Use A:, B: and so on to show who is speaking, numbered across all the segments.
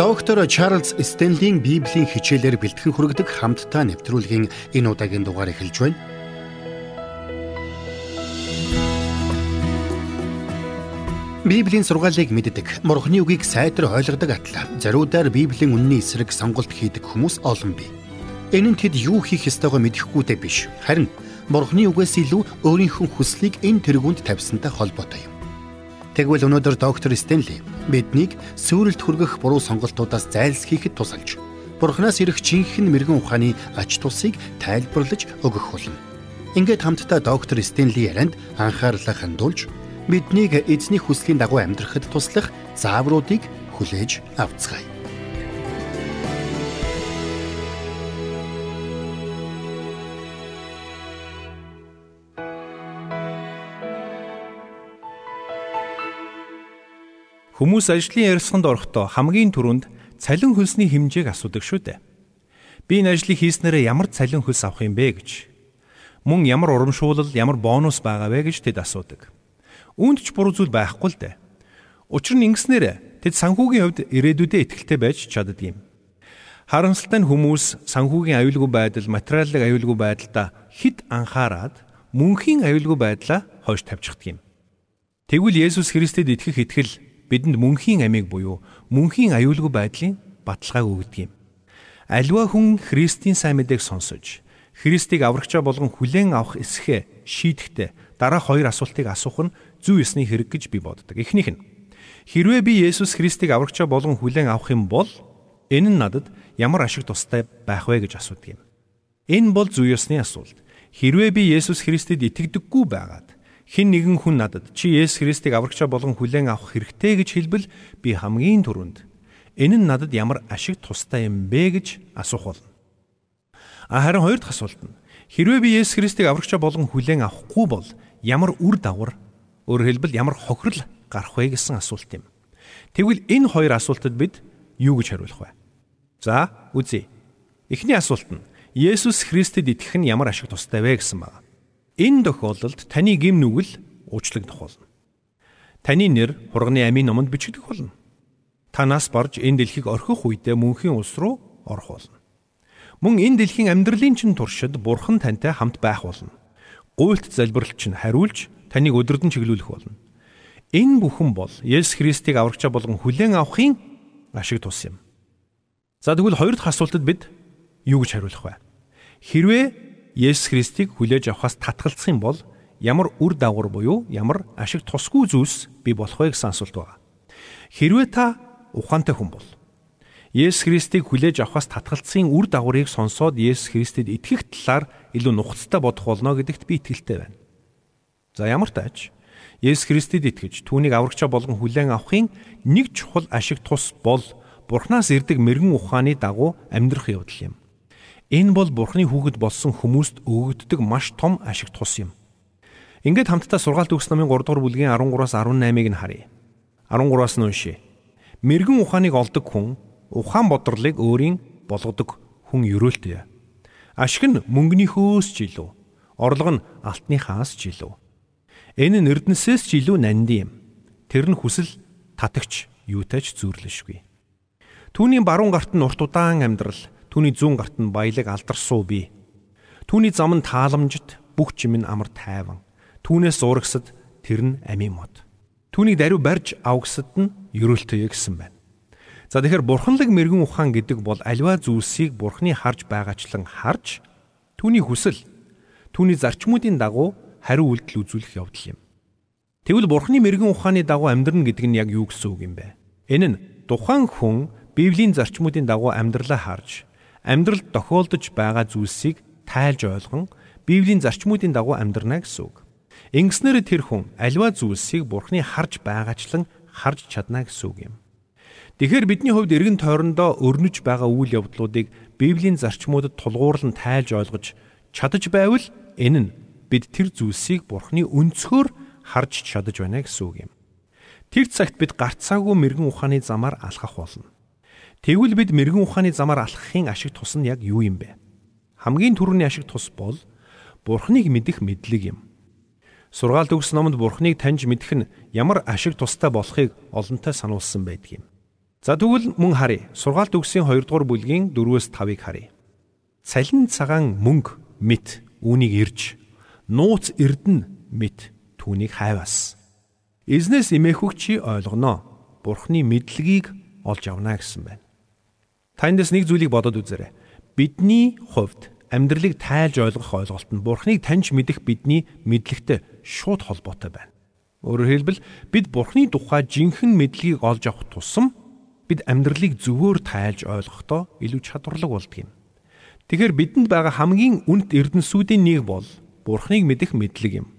A: Доктор Чарлз Стенлийн Библийн хичээлээр бэлтгэн хүргэдэг хамтдаа нэвтрүүлгийн энэ удаагийн дугаар эхэлж байна. Библийн сургаалыг мэддэг, Морхны үгийг сайтар ойлгодог атла зариудаар Библийн үнний эсрэг сонголт хийдэг хүмүүс олон бий. Энэ нь тэд юу хийх ёстойгоо мэдэхгүйтэй биш. Харин Морхны үгээс илүү өөрийнхөө хүслийг энэ тэргуунд тавьсантай холбоотой юм. Тэгвэл өнөөдөр доктор Стенли биднийг сүрэлт хүргэх буруу сонголтуудаас зайлсхийхэд тусалж Бурханаас ирэх жинхэнэ мэрэгэн ухааны ач тусыг тайлбарлаж өгөх болно. Ингээд хамтдаа доктор Стенли ярианд анхаарлаа хандуулж биднийг эзний хүслийн дагуу амьдрахад туслах заавруудыг хүлээж авцгаая.
B: Хүмүүс ажлын ярилцлаганд орохдоо хамгийн түрүүнд цалин хөлсний хэмжээг асуудаг шүү дээ. Би энэ ажлыг хийснээрээ ямар цалин хөлс авах юм бэ гэж. Мөн ямар урамшуулал, ямар бонус байгаа вэ гэж тэд асуудаг. Үүнд ч буруу зүйл байхгүй л дээ. Учир нь ингэснээр тэд санхүүгийн хувьд ирээдүйдээ ихтэй байж чаддаг юм. Харамсалтай нь хүмүүс санхүүгийн аюулгүй байдал, материалын аюулгүй байдалда хэд анхаарад мөнхийн аюулгүй байдлаа хойш тавьчихдаг юм. Тэгвэл Есүс Христэд итгэх итгэл бидэнд мөнхийн амийг буюу мөнхийн аюулгүй байдлын баталгааг өгдөг юм. Аливаа хүн Христийн сайн мэдээг сонсож Христийг аврагчаа болгон хүлээн авах эсхэ шийдэхдээ дараах хоёр асуултыг асуух нь зүй ёсны хэрэг гэж би боддог. Эхнийх нь хэрвээ би Есүс Христийг аврагчаа болгон хүлээн авах юм бол энэ нь надад ямар ашиг тустай байх вэ гэж асуудаг юм. Энэ бол зүй ёсны асуулт. Хэрвээ би Есүс Христэд итгэдэггүй байгаад Хин нэгэн хүн надад чи Есүс Христийг аврагчаа болгон хүлээн авах хэрэгтэй гэж хэлбэл би хамгийн түрүүнд энэ нь надад ямар ашиг тустай юм бэ гэж асуух болно. А харин хоёр дахь асуулт нь хэрвээ би Есүс Христийг аврагчаа болгон хүлээн авахгүй бол ямар үр дагавар өөрөөр хэлбэл ямар хохирол гарах вэ гэсэн асуулт юм. Тэгвэл энэ хоёр асуултад бид юу гэж хариулах вэ? За, үзье. Эхний асуулт нь Есүс Христэд итгэх нь ямар ашиг тустай вэ гэсэн байна. Энэ тохиолдолд таны гим нүгэл уучлагдах болно. Таны нэр хурганы амийн номонд бичигдэх болно. Танаас барж энэ дэлхийг орхих үедээ мөнхийн улс руу орох болно. Мөн энэ дэлхийн амьдралын чинь туршид бурхан тантай хамт байх болно. Гуйлт залбиралт чинь хариулж таныг өдөрдөн чиглүүлэх болно. Энэ бүхэн бол Есүс Христийг аврагчаа болгон хүлээн авахын ашиг тус юм. За тэгвэл хоёр дахь асуултад бид юу гэж хариулах вэ? Хэрвээ Есүс Христийг хүлээж авахаас татгалзах юм бол ямар үр дагавар буюу ямар ашиг тусгүй зүйлс бий болох вэ гэсэн асуулт байна. Хэрвээ та ухаантай хүн бол Есүс Христийг хүлээж авахаас татгалзахын үр дагаврыг сонсоод Есүс Христэд итгэх талаар илүү нухацтай бодох болно гэдэгт би итгэлтэй байна. За ямар тач Есүс Христэд итгэж түүнийг аврагчаа болгон хүлээн авахын нэг чухал ашиг тус бол Бурханаас ирдэг мэрэгэн ухааны дагуу амьдрах явдал юм. Энэ бол Бурхны хүүхэд болсон хүмүүст өгөгддөг маш том ашиг тус юм. Ингээд хамтдаа сургаалт өгс намын 3 дугаар бүлгийн 13-аас 18-ыг нь харъя. 13-аас нь уншия. Мэргэн ухааныг олдог хүн ухаан бодрлыг өөрийн болгодог хүн ерөөлтөй. Ашиг нь мөнгөнийхөөс ч илүү, орлого нь алтныхаас ч илүү. Энэ нь эрдэнэсээс ч илүү нандин юм. Тэр нь хүсэл татагч юутай ч зүйрлэшгүй. Түүний баруун гарт нь урт удаан амьдрал Түүний зүүн гарт нь баялаг алдарсуу бий. Түүний зам нь тааламжит, бүх чим нь амар тайван. Түүнээс зурагсад тэр нь амийн мод. Түүнийг даруй барьж авгасад нь ерөөлтөе гэсэн байна. За тэгэхээр бурханлаг мэрэгэн ухаан гэдэг бол альва зүйлсийг бурхны харж байгаачлан харж түүний хүсэл түүний зарчмуудын дагуу хариу үйлдэл үзүүлэх явдал юм. Тэгвэл бурхны мэрэгэн ухааны дагуу амьдрна гэдэг нь яг юу гэсэн үг юм бэ? Энэ нь тухайн хүн Библийн зарчмуудын дагуу амьдралаа харж амьдралд тохиолдож байгаа зүйлсийг тайлж ойлгон Библийн зарчмуудын дагуу амьдрна гэсэн үг. Ингэснээр тэр хүн альва зүйлсийг Бурхны харж байгаачлан харж чадна гэсэн үг юм. Тэгэхээр бидний хувьд эргэн тойрондоо өрнөж байгаа үйл явдлуудыг Библийн зарчмуудад тулгуурлан тайлж ойлгож чадаж байвал энэ нь бид тэр зүйлсийг Бурхны өнцгөр харж чадаж байна гэсэн үг юм. Тэр цагт бид гарцаагүй мэрэгэн ухааны замаар алхах болно. Тэгвэл бид мэрэгэн ухааны замаар алхахын ашиг тус нь яг юу юм бэ? Хамгийн түрүүний ашиг тус бол Бурхныг мэдэх мэдлэг юм. Сургаалт өгс номонд Бурхныг таньж мэдэх нь ямар ашиг тустай болохыг олонтой сануулсан байдаг юм. За тэгвэл мөн харъя. Сургаалт үгсийн 2 дугаар бүлгийн 4-өөс 5-ыг харъя. Цалин цагаан мөнгө мэт үүнийг ирж нууц эрдэн мэт түүнийг хайвас. Эзнээс имэхүг чи ойлгоно. Бурхны мэдлэгийг олж авна гэсэн байна. Та эндээс нэг зүйлийг бодоод үзээрэй. Бидний хувьд амьдралыг тайлж ойлгох ойлголт нь Бурхныг таньж мэдэх бидний мэдлэгтэй шууд холбоотой байна. Өөрөөр хэлбэл бид Бурхны тухай жинхэнэ мэдлэгийг олж авах тусам бид амьдралыг зөвөөр тайлж ойлгохдоо илүү чадварлаг болдгийм. Тэгэхээр бидэнд байгаа хамгийн үнэт эрдэнсүүдийн нэг бол Бурхныг мэдэх мэдлэг юм.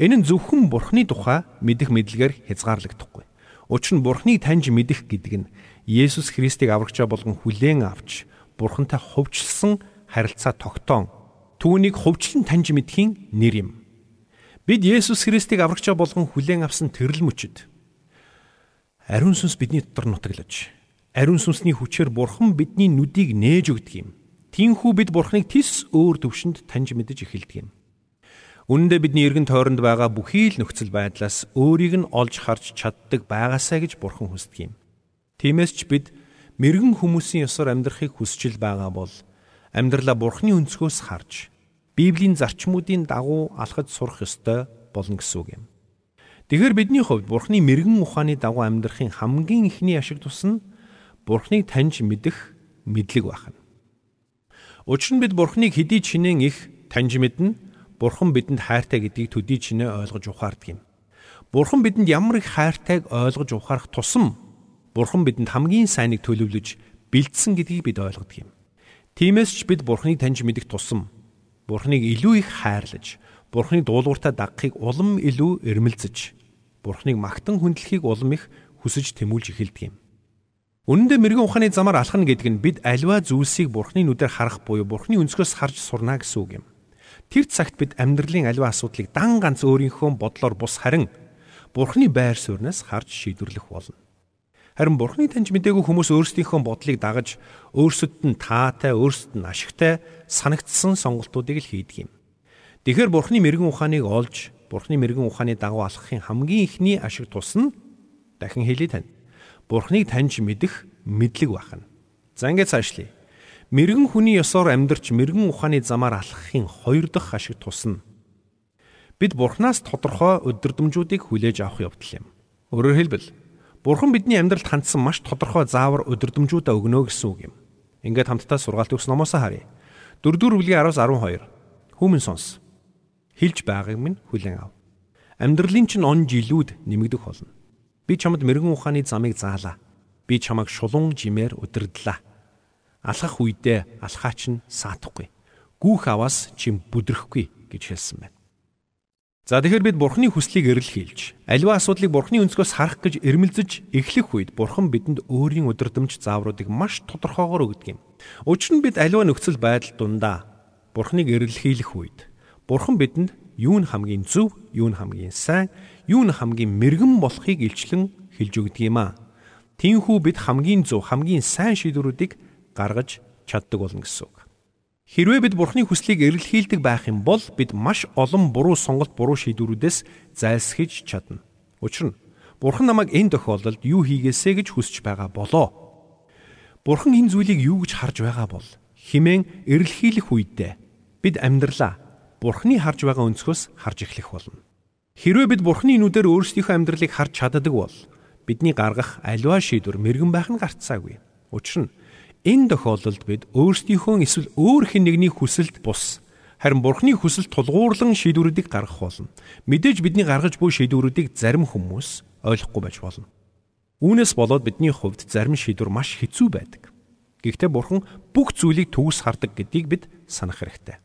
B: Энэ нь зөвхөн Бурхны тухай мэдэх мэдлэгээр хязгаарлагдахгүй. Учир нь Бурхныг таньж мэдэх гэдэг нь Есүс Христийг аврагчаа болгон хүлээн авч Бурхантай хувьчилсан харилцаа тогтоон түүнийг хувьчлан таньж мэдхийн нэр юм. Бид Есүс Христийг аврагчаа болгон хүлээн авсан тэрл мөчөд Ариун сүнс бидний дотор нутаглаж, ариун сүнсний хүчээр Бурхан бидний нүдийг нээж өгдөг юм. Тинхүү бид Бурханыг тис өөр төвшөнд таньж мэдэж эхэлдэг юм. Үнэндээ бидний эргэн тойронд байгаа бүхий л нөхцөл байдлаас өөрийг нь олж харж чаддаг байгаасаа гэж Бурхан хүсдэг юм. Тиймээс ч бид мэрэгэн хүмүүсийн ёсоор амьдрахыг хүсчил байгаа бол амьдралаа Бурханы өнцгөөс харж Библийн зарчмуудын дагуу алхаж сурах ёстой болно гэсэн үг юм. Тэгэхээр бидний хувьд Бурхны мэрэгэн ухааны дагуу амьдрахын хамгийн ихний ашиг тус нь Бурхныг таньж мэдэх мэдлэг байна. Учир нь бид Бурхныг хэдий чинэн их таньж мэднэ, Бурхан бидэнд хайртай гэдгийг төдий чинээ ойлгож ухаардаг юм. Бурхан бидэнд ямар их хайртайг ойлгож ухаарах тусам Бурхан бидэнд хамгийн сайныг төлөвлөж бэлдсэн гэдгийг бид ойлгодог юм. Тиймээс ч бид Бурхныг таньж мэдэх тусам Бурхныг илүү их хайрлаж, Бурхны дуулууртаа дагахыг улам илүү эрмэлзэж Бурхныг магтан хүндлэхийг улам их хүсэж тэмүүлж эхэлдэг юм. Үнэн дээр мэрэгэн ухааны замаар алхна гэдэг нь бид альва зүйлсийг Бурхны нүдээр харах буюу Бурхны өнцгөөс харж сурна гэсэн үг юм. Тэр цагт бид амьдралын альва асуудлыг дан ганц өөрийнхөө бодлоор бус харин Бурхны байр сууриас харж шийдвэрлэх болно. Харин Бурхны таньж мдээгүй хүмүүс өөрсдийнхөө бодлыг дагаж өөрсдөд нь таатай, өөрсдөд нь ашигтай санагдсан сонголтуудыг л хийдэг юм. Тэгэхээр Бурхны мэрэгэн ухааныг олж Бурхны мэрэгэн ухааны дагуу алхахын хамгийн ихний ашиг тус нь дахин хэлий тань. Бурхныг таньж мэдэх мэдлэг байна. За ингээд цаашлие. Мэрэгэн хүний ёсоор амьдрч мэрэгэн ухааны замаар алхахын хоёр дахь ашиг тус нь бид Бурханаас тодорхой өдөрдмжүүдийг хүлээж авах явдал юм. Өөрөөр хэлбэл Бурхан бидний амьдралд хандсан маш тодорхой заавар өдөрдмжүүдэ өгнө гэсэн үг юм. Ингээд хамтдаа сургаалт өгс номоос харъя. 4 дугаар бүлгийн 10-аас 12. Хүмүн сонс хэлж байгааг минь хүлээн ав. Амьдралын чинь он жилүүд нэмэгдэх болно. Би чамд мэрэгэн ухааны замыг заалаа. Би чамайг шулуун жимээр удирдлаа. Алхах үедээ алхаач нь саатахгүй. Гүүх аваас чим бүдрэхгүй гэж хэлсэн байна. За тэгэхээр бид Бурхны хүслийг эрэл хийлж, аливаа асуудлыг Бурхны өнцгөөс харах гэж эрмэлзэж эхлэх үед Бурхан бидэнд өөрийн удирдамж заавруудыг маш тодорхойгоор өгдөг юм. Учир нь бид аливаа нөхцөл байдал дундаа Бурхныг эрэл хийлэх үед Бурхан бидэнд юу нь хамгийн зөв, юу нь хамгийн сайн, юу нь хамгийн мэрэгэн болохыг илчлэн хэлж өгдөг юм аа. Тинхүү бид хамгийн зөв, хамгийн сайн шийдвэрүүдийг гаргаж чаддаг болно гэсэн үг. Хэрвээ бид Бурхны хүслийг эрэлхийлдэг байх юм бол бид маш олон буруу сонголт, буруу шийдвэрүүдээс зайлсхийж чадна. Учир нь Бурхан намайг энэ тохиолдолд юу хийгээсэ гэж хүсэж байгаа болоо. Бурхан энэ зүйлийг юу гэж харж байгаа бол химэн эрэлхийлэх үедээ бид амьдралаа Бурхны харж байгаа өнцгөөс харж эхлэх болно. Хэрвээ бид Бурхны нүдээр өөрсдийнхөө амьдралыг харж чаддаг бол бидний гаргах аливаа шийдвэр мэрэгэн байх нь гарцаагүй. Учир нь энэ тохиолдолд бид өөрсдийнхөө эсвэл өөр хэн нэгний хүсэлд бус харин Бурхны хүсэлд тулгуурлан шийдвэрүүдийг гаргах болно. Мэдээж бидний гаргаж буй шийдвэрүүдийг зарим хүмүүс ойлгохгүй байж болно. Үүнээс болоод бидний хувьд зарим шийдвэр маш хэцүү байдаг. Гэхдээ Бурхан бүх зүйлийг төгс хардаг гэдгийг бид санах хэрэгтэй.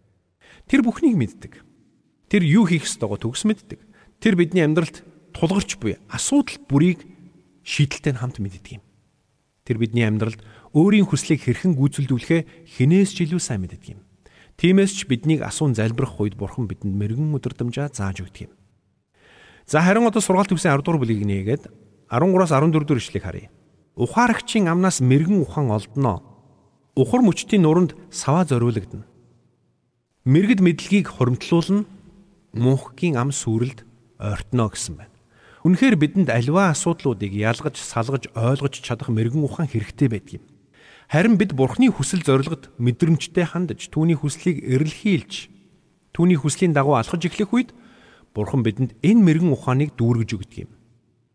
B: Тэр бүхнийг мэддэг. Тэр юу хийх ёстойгоо төгс мэддэг. Тэр бидний амьдралд тулгарч буй асуудал бүрийг шийдэлтэй хамт мэддэг юм. Тэр бидний амьдралд өөрийн хүслийг хэрхэн гүйцэлдүүлэхээ хинээс ч илүү сайн мэддэг юм. Тиймээс ч биднийг асуун залбирах үед Бурхан бидэнд мэрэгэн өдөрдмжаа зааж өгдөг юм. За харин одоо сургаалт төвсөн 10 дугаар бүлгийг нээгээд 13-аас 14 дугаар ишлэгийг харъя. Ухаарагчийн амнаас мэрэгэн ухаан олдноо. Ухар мөчтийн нуранд саваа зориулагдана мэрэгд мэдлэгийг хуримтлуулна мөнхгийн ам сүрэлд ойртно гэсэн байна. Үнэхээр бидэнд аливаа асуудлуудыг ялгаж, салгаж, ойлгож чадах мэрэгэн ухаан хэрэгтэй байдаг юм. Харин бид Бурхны хүсэл зорилгод мэдрэмжтэй хандаж, түүний хүслийг эрэлхийлж, түүний хүслийн дагуу алхаж эхлэх үед Бурхан бидэнд энэ мэрэгэн ухааныг дүүргэж өгдөг юм.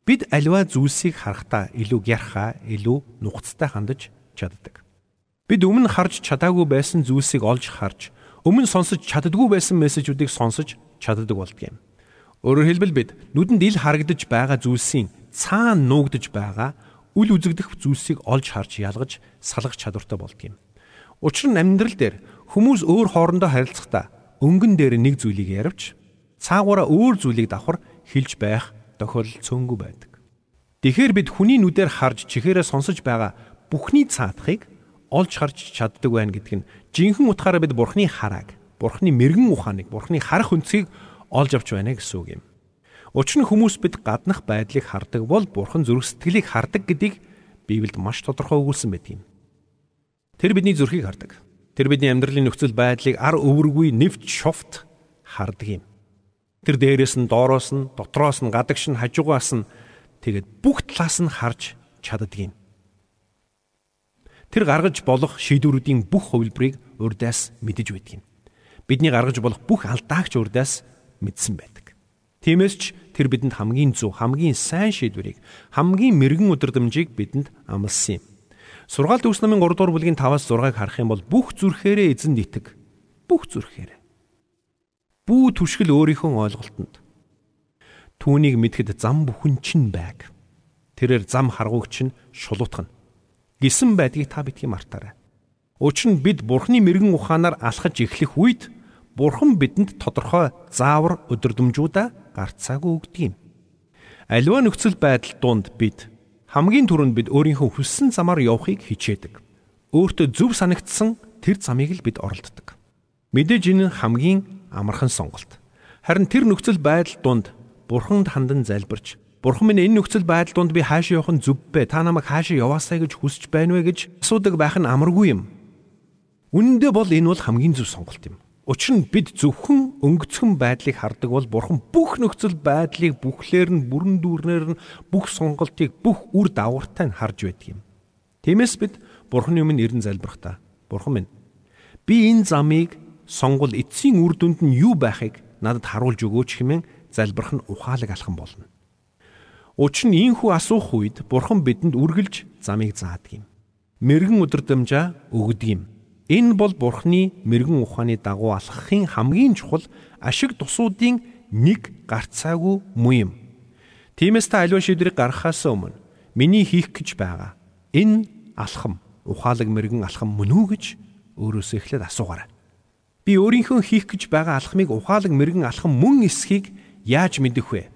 B: Бид аливаа зүйлсийг харахтаа илүү гярхаа, илүү нухацтай хандаж чаддаг. Бид өмнө харж чадаагүй байсан зүйлсийг олж харж, өмнө сонсож чаддгүй байсан мессежүүдийг сонсож чаддаг болдгийм. Өөрөөр хэлбэл бид нүдэнд ил харагдаж байгаа зүйлсийн цаана нуугдж байгаа үл үзэгдэх зүйлсийг олж харж ялгаж салгах чадвартай болдгийм. Учир нь амьдрал дээр хүмүүс өөр хоорондоо харилцахдаа өнгөн дээр нэг зүйлийг ярвч цаагаараа өөр зүйлийг давхар хилж байх тохиолдол цөөнгүй байдаг. Тэгэхээр бид хүний нүдээр харж чихээрээ сонсож байгаа бүхний цаатахыг олж харж чаддаг байна гэдг нь жинхэнэ утгаараа бид бурхны харааг, бурхны мэрэгэн ухааныг, бурхны харах өнцгийг олж авч байна гэсэн үг юм. Учир нь хүмүүс бид гаднах байдлыг хардаг бол бурхан зүрх сэтгэлийг хардаг гэдгийг Библиэд маш тодорхой өгүүлсэн байдаг юм. Тэр бидний зүрхийг хардаг. Тэр бидний амьдралын нөхцөл байдлыг ар өвөргүй нэвч шовт хардаг юм. Тэр дээрээс нь доороос нь дотроос нь гадагш нь хажуугаас нь тэгээд бүх талаас нь харж чаддаг юм. Тэр гаргаж болох шийдвэрүүдийн бүх хувилбарыг урдаас мэдэж байдаг юм. Бидний гаргаж болох бүх алдаагч урдаас мэдсэн байдаг. Тиймээс ч тэр бидэнд хамгийн зөв, хамгийн сайн шийдвэрийг, хамгийн мэрэгэн өдрөмжийг бидэнд амласан юм. Сургаалт өгс намын 3 дугаар бүлгийн 5-аас 6-ыг харах юм бол бүх зүрхээрээ эзэн итэг. Бүх зүрхээрээ. Бүү түшгэл өөрийнхөө ойлголтод. Түүнийг мэдхэд зам бүхэн чинь байг. Тэрээр зам харгуугч нь шулуутгана. Гисэн байдгийг та битгий мартаарай. Учир нь бид Бурхны мэрэгэн ухаанаар алхаж эхлэх үед Бурхан бидэнд тодорхой заавар өдөрдөмжүүдэ гарцаагүй өгдөг юм. Аливаа нөхцөл байдал донд бид хамгийн түрүүнд бид өөрийнхөө хүссэн замаар явахыг хичээдэг. Өөртөө зөв санагдсан тэр замыг л бид оролддог. Мэдээж энэ хамгийн амархан сонголт. Харин тэр нөхцөл байдал донд Бурханд хандан залбирч Бурхан минь энэ нөхцөл байдал донд би хаашаа явах нь зөв бэ? Та намайг хаашаа яваасаа гэж хүсэж байна вэ гэж асуудаг байх нь амаргүй юм. Үнэн дээр бол энэ бол хамгийн зөв сонголт юм. Учир нь бид зөвхөн өнгөцгөн байдлыг хардаг бол Бурхан бүх нөхцөл байдлыг бүхлээр нь бүрэн дүүрнээр нь бүх сонголтыг бүх үр дагавартай нь харж байдаг юм. Тиймээс бид Бурханы өмнө ирэн залбирх та. Бурхан минь би энэ замыг сонгол эцсийн үр дүнд нь юу байхыг надад харуулж өгөөч хэмээн залбирх нь ухаалаг алхам болно. Учир нь ийхүү асуух үед Бурхан бидэнд үргэлж замыг заадаг юм. Мэргэн өдөрдмжаа өгдөг юм Энэ бол Бурхны мэрэгэн ухааны дагуу алхахын хамгийн чухал ашиг тусуудын нэг гарцаагүй муу юм. Тиймээс та аливаа шийдвэрийг гаргахаас өмнө миний хийх гэж байгаа энэ алхам ухаалаг мэрэгэн алхам мөн үү гэж өөрөөсөө эхлээд асуугаарай. Би өөрийнхөө хийх гэж байгаа алхмыг ухаалаг мэрэгэн алхам мөн эсхийг яаж мэдэх вэ?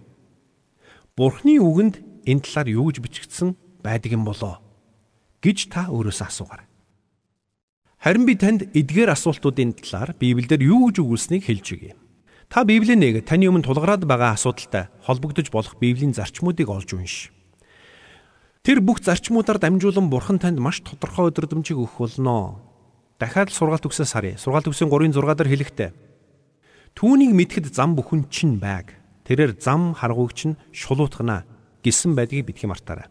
B: Бурхны үгэнд энэ талаар юу гэж бичигдсэн байдаг юм болоо гэж та өөрөөсөө асуугаарай. Харин би танд эдгээр асуултуудын талаар Библиэлд юу гэж өгүүлснийг хэлж өгье. Та Библийн нэг таны өмнө тулгараад байгаа асуудалтай холбогдож болох Библийн зарчмуудыг олж унш. Тэр бүх зарчмуудаар дамжуулан Бурхан танд маш тодорхой өдрөмжийг өгөх болно. Дахиад сургаалт өгсөөс харъя. Сургаалт өгсөн 3-ын 6 дээр хэлэхдээ Түүнийг мэдхэд зам бүхэн чинь байг. Тэрээр зам харгуугч нь шулуутгана гэсэн байдгийг битгий мартаарай.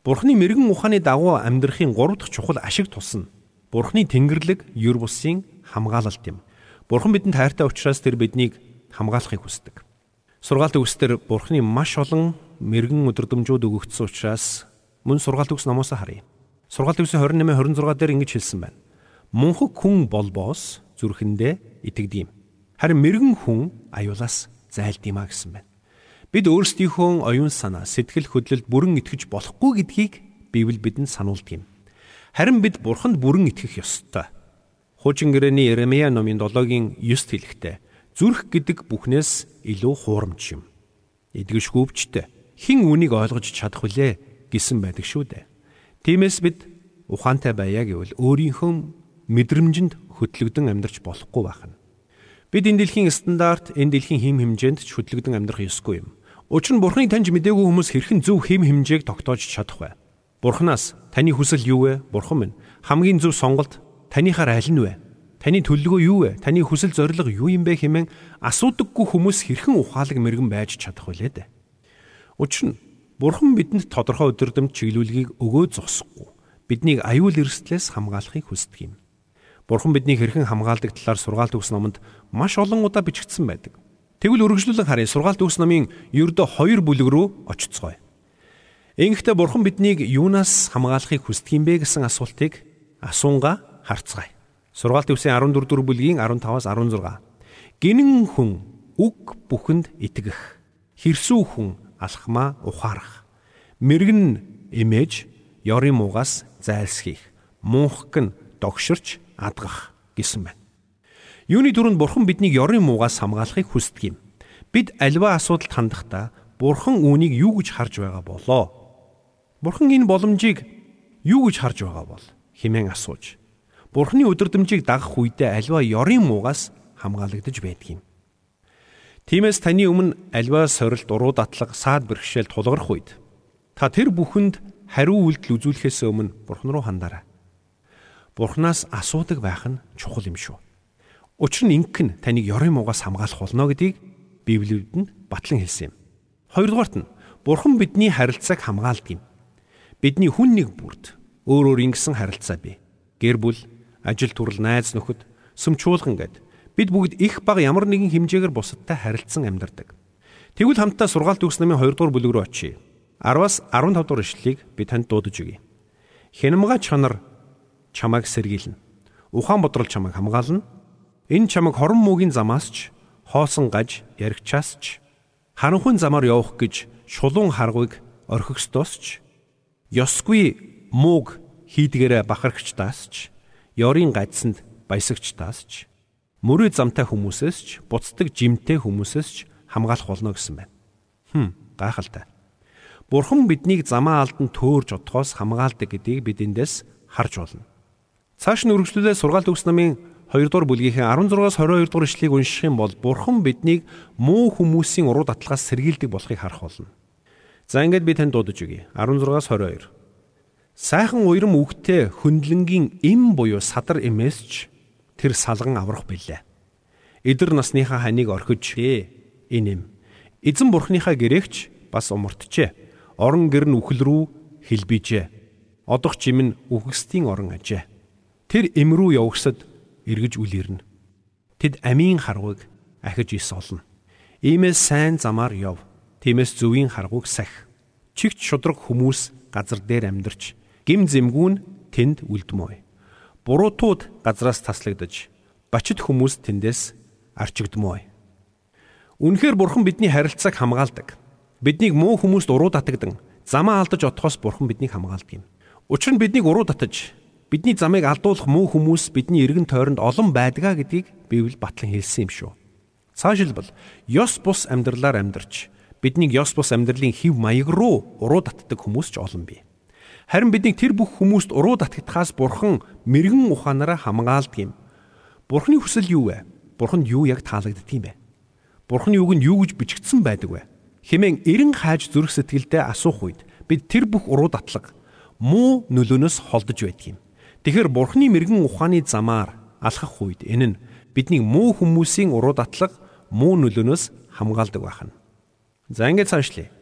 B: Бурхны мэрэгэн ухааны дагуу амьдрахын 3 дахь чухал ашиг тусна Бурхны тэнгэрлэг юр бусын хамгаалалт юм. Бурхан бидэнд хайртай учраас тэр биднийг хамгаалахыг хүсдэг. Сургаалт өгсдөр Бурхны маш олон мэрэгэн өдрөмжүүд өгөгдсөн учраас мөн сургаалт өгс номоос харъя. Сургаалт өгсөн 28 26 дээр ингэж хэлсэн байна. Мунхаг хүн болбоос зүрхэндээ итгэдэм. Харин мэрэгэн хүн аюулаас зайлдгийм а гэсэн байна. Бид өөрсдийнхөө оюун санаа, сэтгэл хөдлөлд бүрэн итгэж болохгүй гэдгийг Библи бидэнд сануулдаг юм. Харин бид бурханд бүрэн итгэх ёстой. Хуучин гэрээний Еремия номын 7-гийн 9-т хэлэхдээ зүрх гэдэг бүхнээс илүү хуурамч юм. Эдгэшгүйвчтэй хэн үнийг ойлгож чадах вүлээ гэсэн байдаг шүү дээ. Тиймээс бид ухаантай байя гэвэл өөрийнхөө мэдрэмжинд хөтлөгдөн амьдрч болохгүй байна. Бид энэ дэлхийн стандарт, энэ дэлхийн хим хэмжээнд ч хөтлөгдөн амьдрах ёсгүй юм. Учир нь Бурхныг таньж мэдээгүй хүмүүс хэрхэн зөв хим хэмжээг тогтоож чадах вэ? Бурханаас таны хүсэл юу вэ? Бурхан минь хамгийн зөв сонголт таныхаар аль нь вэ? Таны төлөвлөгөө юу вэ? Таны хүсэл зорилго юу юм бэ хэмээн асуудаггүй хүмүүс хэрхэн ухаалаг мэрэгэн байж чадах вэ лээ дээ. Учир нь Бурхан бидэнд тодорхой өдөрдөмж чиглүүлгийг өгөө зогсохгүй биднийг аюул эрсдлээс хамгаалахыг хүсдэг юм. Бурхан биднийг хэрхэн хамгаалдаг талаар сургаалт өгс номонд маш олон удаа бичигдсэн байдаг. Тэгвэл үргэлжлүүлэн харъя сургаалт өгс номын ердөө 2 бүлэг рүү очицгоё. Ингэхдээ Бурхан биднийг юунаас хамгаалахыг хүсдэг юм бэ гэсэн асуултыг асуунга харцгаая. Сургаалт өгсөн 14 дугаар бүлгийн 15-аас 16. Гинэн хүн үг бүхэнд итгэх. Хэрсүү хүн алхмаа ухаарах. Мэргэн эмээж ёрын муугаас зайлсхийх. Мунхаг нь догширч адгах гэсэн байна. Юуны дүрнд Бурхан биднийг ёрын муугаас хамгаалахыг хүсдэг юм. Бид альва асуудалд хандахдаа Бурхан үүнийг юу гэж харж байгаа болоо? Бурхан энэ боломжийг юу гэж харж байгаа бол хэмээн асууж Бурханы өдөрдмжийг дагах үедээ альва ёрын муугаас хамгаалагдаж байдаг юм. Тиймээс таны өмнө альва сорилт, уруу датлаг, саад бэрхшээл тулгарх үед та тэр бүхэнд хариу үйлдэл үзүүлэхээс өмнө Бурхан руу хандаарай. Бурханаас асуудаг байх нь чухал юм шүү. Учир нь ингэн таныг ёрын муугаас хамгаалах болно гэдгийг Библиэд нь батлан хэлсэн юм. Хоёрдугаарт нь Бурхан бидний харилцааг хамгаалдаг юм. Бидний хүн нэг бүрд өөр өөр ингэсэн харилцаа бий. Гэр бүл, ажил төрөл, найз нөхөд, сүм чуулган гэд бид бүгд их баг ямар нэгэн хэмжээгээр бусадтай харилцсан амьдардаг. Тэгвэл хамтдаа сургаалт өгс намын 2 дугаар бүлэг рүү очие. 10-аас 15 дугаар ишлэлийг би танд дуудаж өгье. Хянамга чанар чамайг сэргийлнэ. Ухаан бодрол чамайг хамгаална. Энэ чамайг хорон муугийн замаас ч хоосон гаж яригчаас ч харанхуйн замаар явах гэж шулуун харгуйг орхигсдоос ч ёсгүй мууг хийдгээрэ бахархчдаас ч ёрийн гадсанд баясагчдаас ч мөрөө замтай хүмүүсээс ч буцдаг жимтэй хүмүүсээс ч хамгаалах болно гэсэн байна. Хм гайхалтай. Бурхан биднийг замаа алдан төөрж отохоос хамгаалдаг гэдгийг бид эндээс харж болно. Цааш нь үргэлжлүүлээ сургаалт өгс намын 2 дугаар бүлгийн 16-аас 22 дугаар ишлэгийг унших юм бол Бурхан биднийг муу хүмүүсийн уруу датлагаас сэргийлдэг болохыг харах болно. За ингээд би танд дуудаж өгье. 16-аас 22. Сайхан уйрам үгтэй хөндлөнгийн эм буюу садар эмээсч тэр салган аврах билээ. Эдэр насныхаа ханыг орхиж энэ юм. Эзэн бурхныхаа гэрээгч бас умартжээ. Орон гэр нь үхэл рүү хэлбижээ. Одох жим нь үхгсдийн орон ажээ. Тэр эм рүү явагсад эргэж үл ирнэ. Тэд амийн харгуйг ахиж ис олно. Иймээс сайн замаар яв. Тиймээс зөвийн харгуйг сах. Чигт шудраг хүмүүс газар дээр амьдарч гим зэмгүүн тэнд үлдмөй буруутууд газраас таслагдаж бачид хүмүүс тэндээс арчигдмөө. Үнэхээр бурхан бидний харилцааг хамгаалдаг. Биднийг муу хүмүүст уруу татагдан замаа алдаж отохоос бурхан биднийг хамгаалдаг юм. Учир нь биднийг уруу татаж бидний замыг алдуулах муу хүмүүс бидний эргэн тойронд олон байдгаа гэдгийг Библи батлан хэлсэн юм шүү. Цаашилбал ёс бус амьдралаар амьдарч биднийг ёс бус амьдралын хэв маяг руу уруу татдаг хүмүүс ч олон бий. Харин бидний тэр бүх хүмүүст уруу татгатахаас бурхан мэрэгэн ухаанаараа хамгаалдаг юм. Бурханы хүсэл юу вэ? Бурханд юу яг таалагддаг юм бэ? Бурханы үг нь юу гэж бичигдсэн байдаг вэ? Хэмээн эрен хааж зүрх сэтгэлдээ асуух үед бид тэр бүх уруу татлаг муу нөлөөнөөс холдож байдаг юм. Тэгэхээр Бурханы мэрэгэн ухааны замаар алхах үед энэ нь бидний муу хүмүүсийн уруу татлаг муу нөлөөнөөс хамгаалдаг байна. За ингээд цаашлие.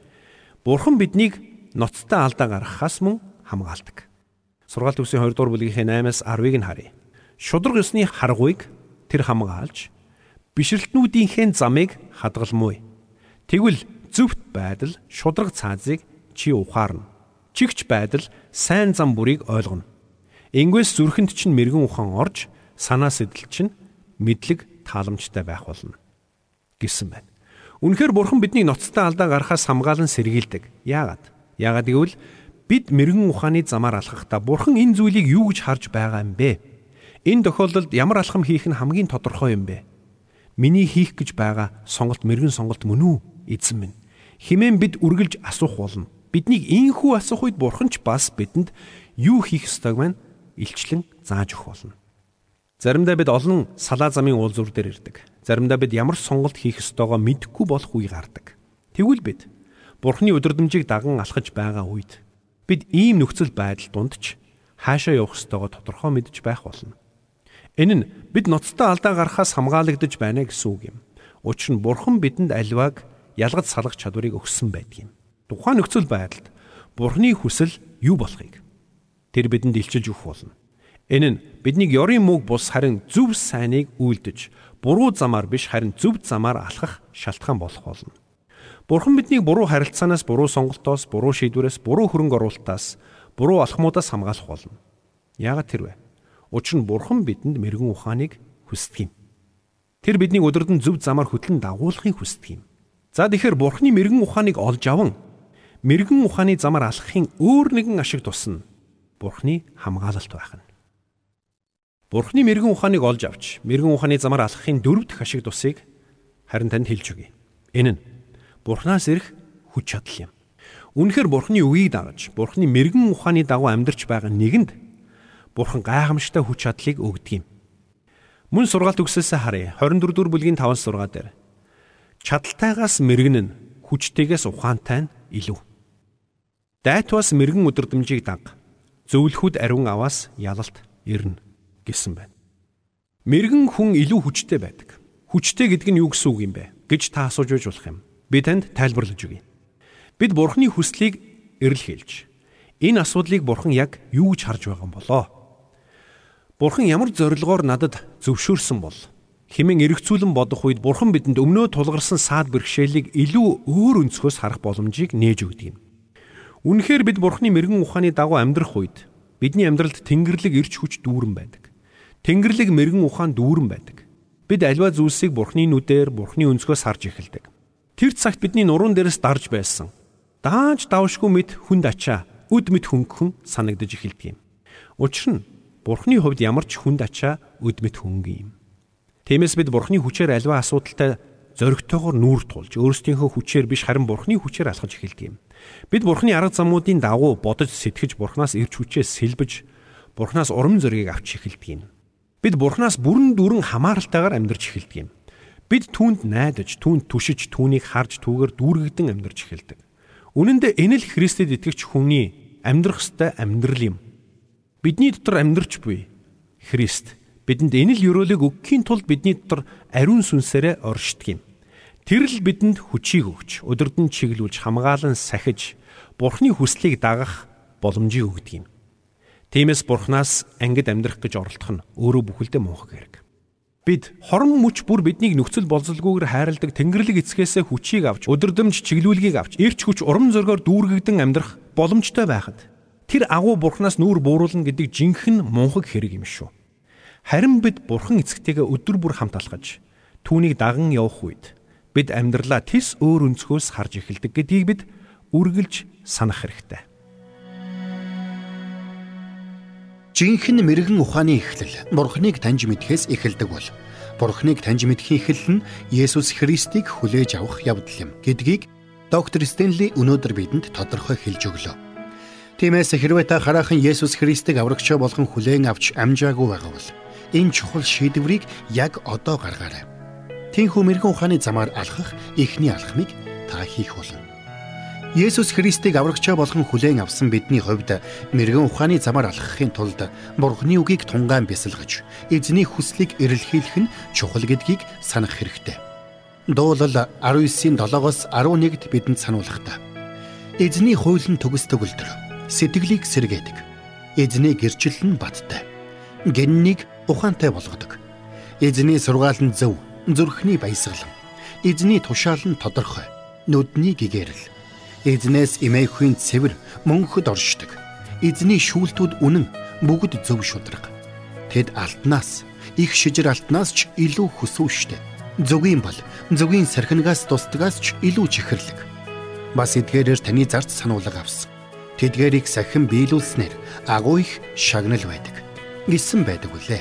B: Бурхан биднийг ноцтой алдаа гаргахаас мөн хамгаалдаг. Сургаалт үсгийн 2 дугаар бүлгийн 8-аас 10-ыг нь харъя. Шудраг ёсны харгуйг тэр хамгаалж бишрэлтнүүдийнхээ замыг хадгалмуу. Тэгвэл зөвхт байдал шудраг цаазыг чи ухаарна. Чигч байдал сайн зам бүрийг ойлгоно. Ингээс зүрхэнд чинь мэрэгэн ухаан орж санаа сэтэл чинь мэдлэг тааламжтай байх болно гэсэн байна. Үнэхээр бурхан бидний ноцтой алдаа гарахаас хамгаалan сэргийлдэг. Яагаад? Яагаад гэвэл бид мэрэгэн ухааны замаар алхахдаа бурхан энэ зүйлийг юу гэж харж байгаа юм бэ? Энэ тохиолдолд ямар алхам хийх нь хамгийн тодорхой юм бэ? Миний хийх гэж байгаа сонголт мэрэгэн сонголт мөн үү? Эзэн минь. Химэн бид үргэлж асуух болно. Биднийг ийхүү асуух үед бурхан ч бас бидэнд юу хийх ёстойг маань илчлэн зааж өгөх болно. Заримдаа бид олон салаа замын уулзуур дээр ирдэг. Заримдаа бид ямар сонголт хийх ёстойгоо мэдэхгүй болох үе гардаг. Тэгвэл бид Бурхны өдөрдмжийг даган алхаж байгаа үед бид ийм нөхцөл байдал донд ч хаашаа явах ёстойгоо тодорхой мэдж байх болно. Энэ нь бид ноцтой алдаа гарахаас хамгаалагдаж байна гэсэн үг юм. Учир нь Бурхан бидэнд аливааг ялгаж салгах чадварыг өгсөн байдаг юм. тухайн нөхцөл байдалд Бурхны хүсэл юу болохыг тэр бидэнд илчилж өгөх болно. Энэ нь биднийг ёрын мөг бус харин зөв сайныг үйлдэж, буруу замаар биш харин зөв замаар алхах шалтгаан болох болно. Бурхан биднийг буруу харилцаанаас, буруу сонголтоос, буруу шийдвэрээс, буруу хөрөнгө оруулалтаас, буруу алхмуудаас хамгаалах болно. Яагаад тэр вэ? Учир нь Бурхан бидэнд мэрэгэн ухааныг хүсдэг юм. Тэр биднийг өдөрдөн зөв замаар хөтлөн дагуулахыг хүсдэг юм. За тэгэхээр Бурханы мэрэгэн ухааныг олж аван мэрэгэн ухааны замаар алхахын өөр нэгэн ашиг тусна. Бурханы хамгаалалт байх нь. Бурхны мэрэгэн ухааныг олж авч мэрэгэн ухааны замаар алхахын дөрөв дэх ашиг тусыг харин танд хэлж өгье. Энэ нь Бурханаас ирэх хүч чадал юм. Үнэхээр Бурхны үгийг дагаж Бурхны мэрэгэн ухааны дагуу амьдарч байгаа нэгэнд Бурхан гайхамшигтай хүч чадлыг өгдөг юм. Мөн сургаалт өгсөөсөө харъя. 24 дугаар бүлгийн 5-6 дээр. Чадалтайгаас мэрэгэн нь хүчтэйгээс ухаантай нь илүү. Дайтвас мэрэгэн өдөрдмжийг даг. Зөвлөхүүд ариун аваас ялалт ирнэ гэсэн байна. Мэрэгэн хүн илүү хүчтэй байдаг. Хүчтэй гэдэг нь юу гэсэн үг юм бэ гэж та асууж байж болох юм. Би танд тайлбарлаж өгье. Бид Бурхны хүслийг эрэл хэлж энэ асуудлыг Бурхан яг юу гэж харж байгаа юм болоо? Бурхан ямар зорилгоор надад зөвшөөрсөн бол химэн эргцүүлэн бодох үед Бурхан бидэнд өмнөө тулгарсан саад бэрхшээлийг илүү өөр өнцгөөс харах боломжийг нээж өгдөг юм. Үнэхээр бид Бурханы мэрэгэн ухааны дагуу амьдрах үед бидний амьдралд Тэнгэрлэг ирч хүч дүүрэн байдаг. Тэнгэрлэг мэрэгэн ухаан дүүрэн байдаг. Бид альва зүйлсийг Бурханы нүдээр, Бурханы өнцгөөс харж эхэлдэг. Тэр цагт бидний нуруунд дээрээс дарж байсан. Даанч давшгүй мэд хүнд ачаа, үд мэд хөнгөн санагдаж эхэлдэг юм. Учир нь Бурхны хувьд ямар ч хүнд ачаа өдмөт хөнгөн юм. Тиймээс бид Бурхны хүчээр альва асуудалтай зоригтойгоор нүүр тулж өөрсдийнхөө хүчээр биш харин Бурхны хүчээр алхаж эхэлдэг юм. Бид Бурхны арга замуудын дагуу бодож сэтгэж Бурхнаас ирч хүчээс сэлбэж Бурхнаас урам зориг авч эхэлдэг юм. Бид Бурхнаас бүрэн дүрэн хамааралтайгаар амьдарч эхэлдэг юм. Бид түүнд найдаж, түүнд түшиж, түүнийг харж түүгээр дүүргэгдэн амьдарч эхэлдэг. Үнэн дээр энэ л Христэд итгэгч хүний амьдрах ёстой амьдрал юм. Бидний дотор амьдрч буй Христ бидэнд энэ л ёроолыг өгөхийн тулд бидний дотор ариун сүнсээрээ оршдог юм. Тэр л бидэнд хүчийг өгч, өдөрдөн чиглүүлж хамгаалan сахиж, Бурхны хүслийг дагах боломжийг өгдөг юм. Тиймээс Бурханаас ангид амьдрах гэж оролдох нь өөрөө бүхэлдээ муухай хэрэг. Бид хорон мөч бүр биднийг нөхцөл болзолгүйгээр хайрладаг Тэнгэрлэг эцгээс хүчийг авч, өдөрдөмж чиглүүлгийг авч, эрч хүч урам зоригоор дүүргэгдэн амьдрах боломжтой байхад тэр агуу бурхнаас нүүр бууруулна гэдэг жинхэнэ мунхаг хэрэг юм шүү. Харин бид бурхан эцэгтэйгээ өдөр бүр хамт алхаж түүнийг даган явах үед бид амьдралаа тис өөр өнцгөөс харж эхэлдэг гэдгийг бид үргэлж санах хэрэгтэй.
A: Жинхэнэ мэрэгэн ухааны эхлэл Бурхныг таньж мэдхээс эхэлдэг бол Бурхныг таньж мэдхийн эхлэл нь Есүс Христийг хүлээж авах явдал юм гэдгийг доктор Стенли өнөөдөр бидэнд тодорхой хэлж өглөө. Тиймээс хэрвээ та хараахан Есүс Христийг аврагчаа болгон хүлээн авч амжаагүй байгаа бол энэ чухал шийдвэрийг яг одоо гаргаарай. Тинхүү мэрэгэн ухааны замаар алхах эхний алхмыг та хийх болно. Есүс Христийг аврагчаа болгон хүлээн авсан бидний хувьд мэрэгэн ухааны замаар алхахын тулд Бурхны үгийг тунгаан бясалгаж, эзний хүслийг эрэлхийлэх нь чухал гэдгийг санах хэрэгтэй. Дуулал 19-ийн 7-оос 11-д бидэнд сануулгахдаа эзний хуулийн төгсдөг үлдэр сэтгэлийг сэргээдэг. Эзний гэрчлэл нь бадтай. Гэннийг ухаантай болгодог. Эзний сургаал нь зөв, зүрхний баясгалан. Эзний тушаал нь тодорхой. Нүдний гэгэрэл. Эзнээс эмээхийн цэвэр мөнхөд оршдог. Эзний шүүлтүүд үнэн бүгд зөв шудраг. Тэд алтнаас, их шижир алтнаас ч илүү хөсвөштэй. Зүгийн бол зүгийн сархинагаас тусдагаас ч илүү чихэрлэг. Бас эдгээрээр таны зарц сануулга авсан тэдгэрийг сахин биелүүлснээр агуу их шагнал байдаг гэсэн байдаг үлээ.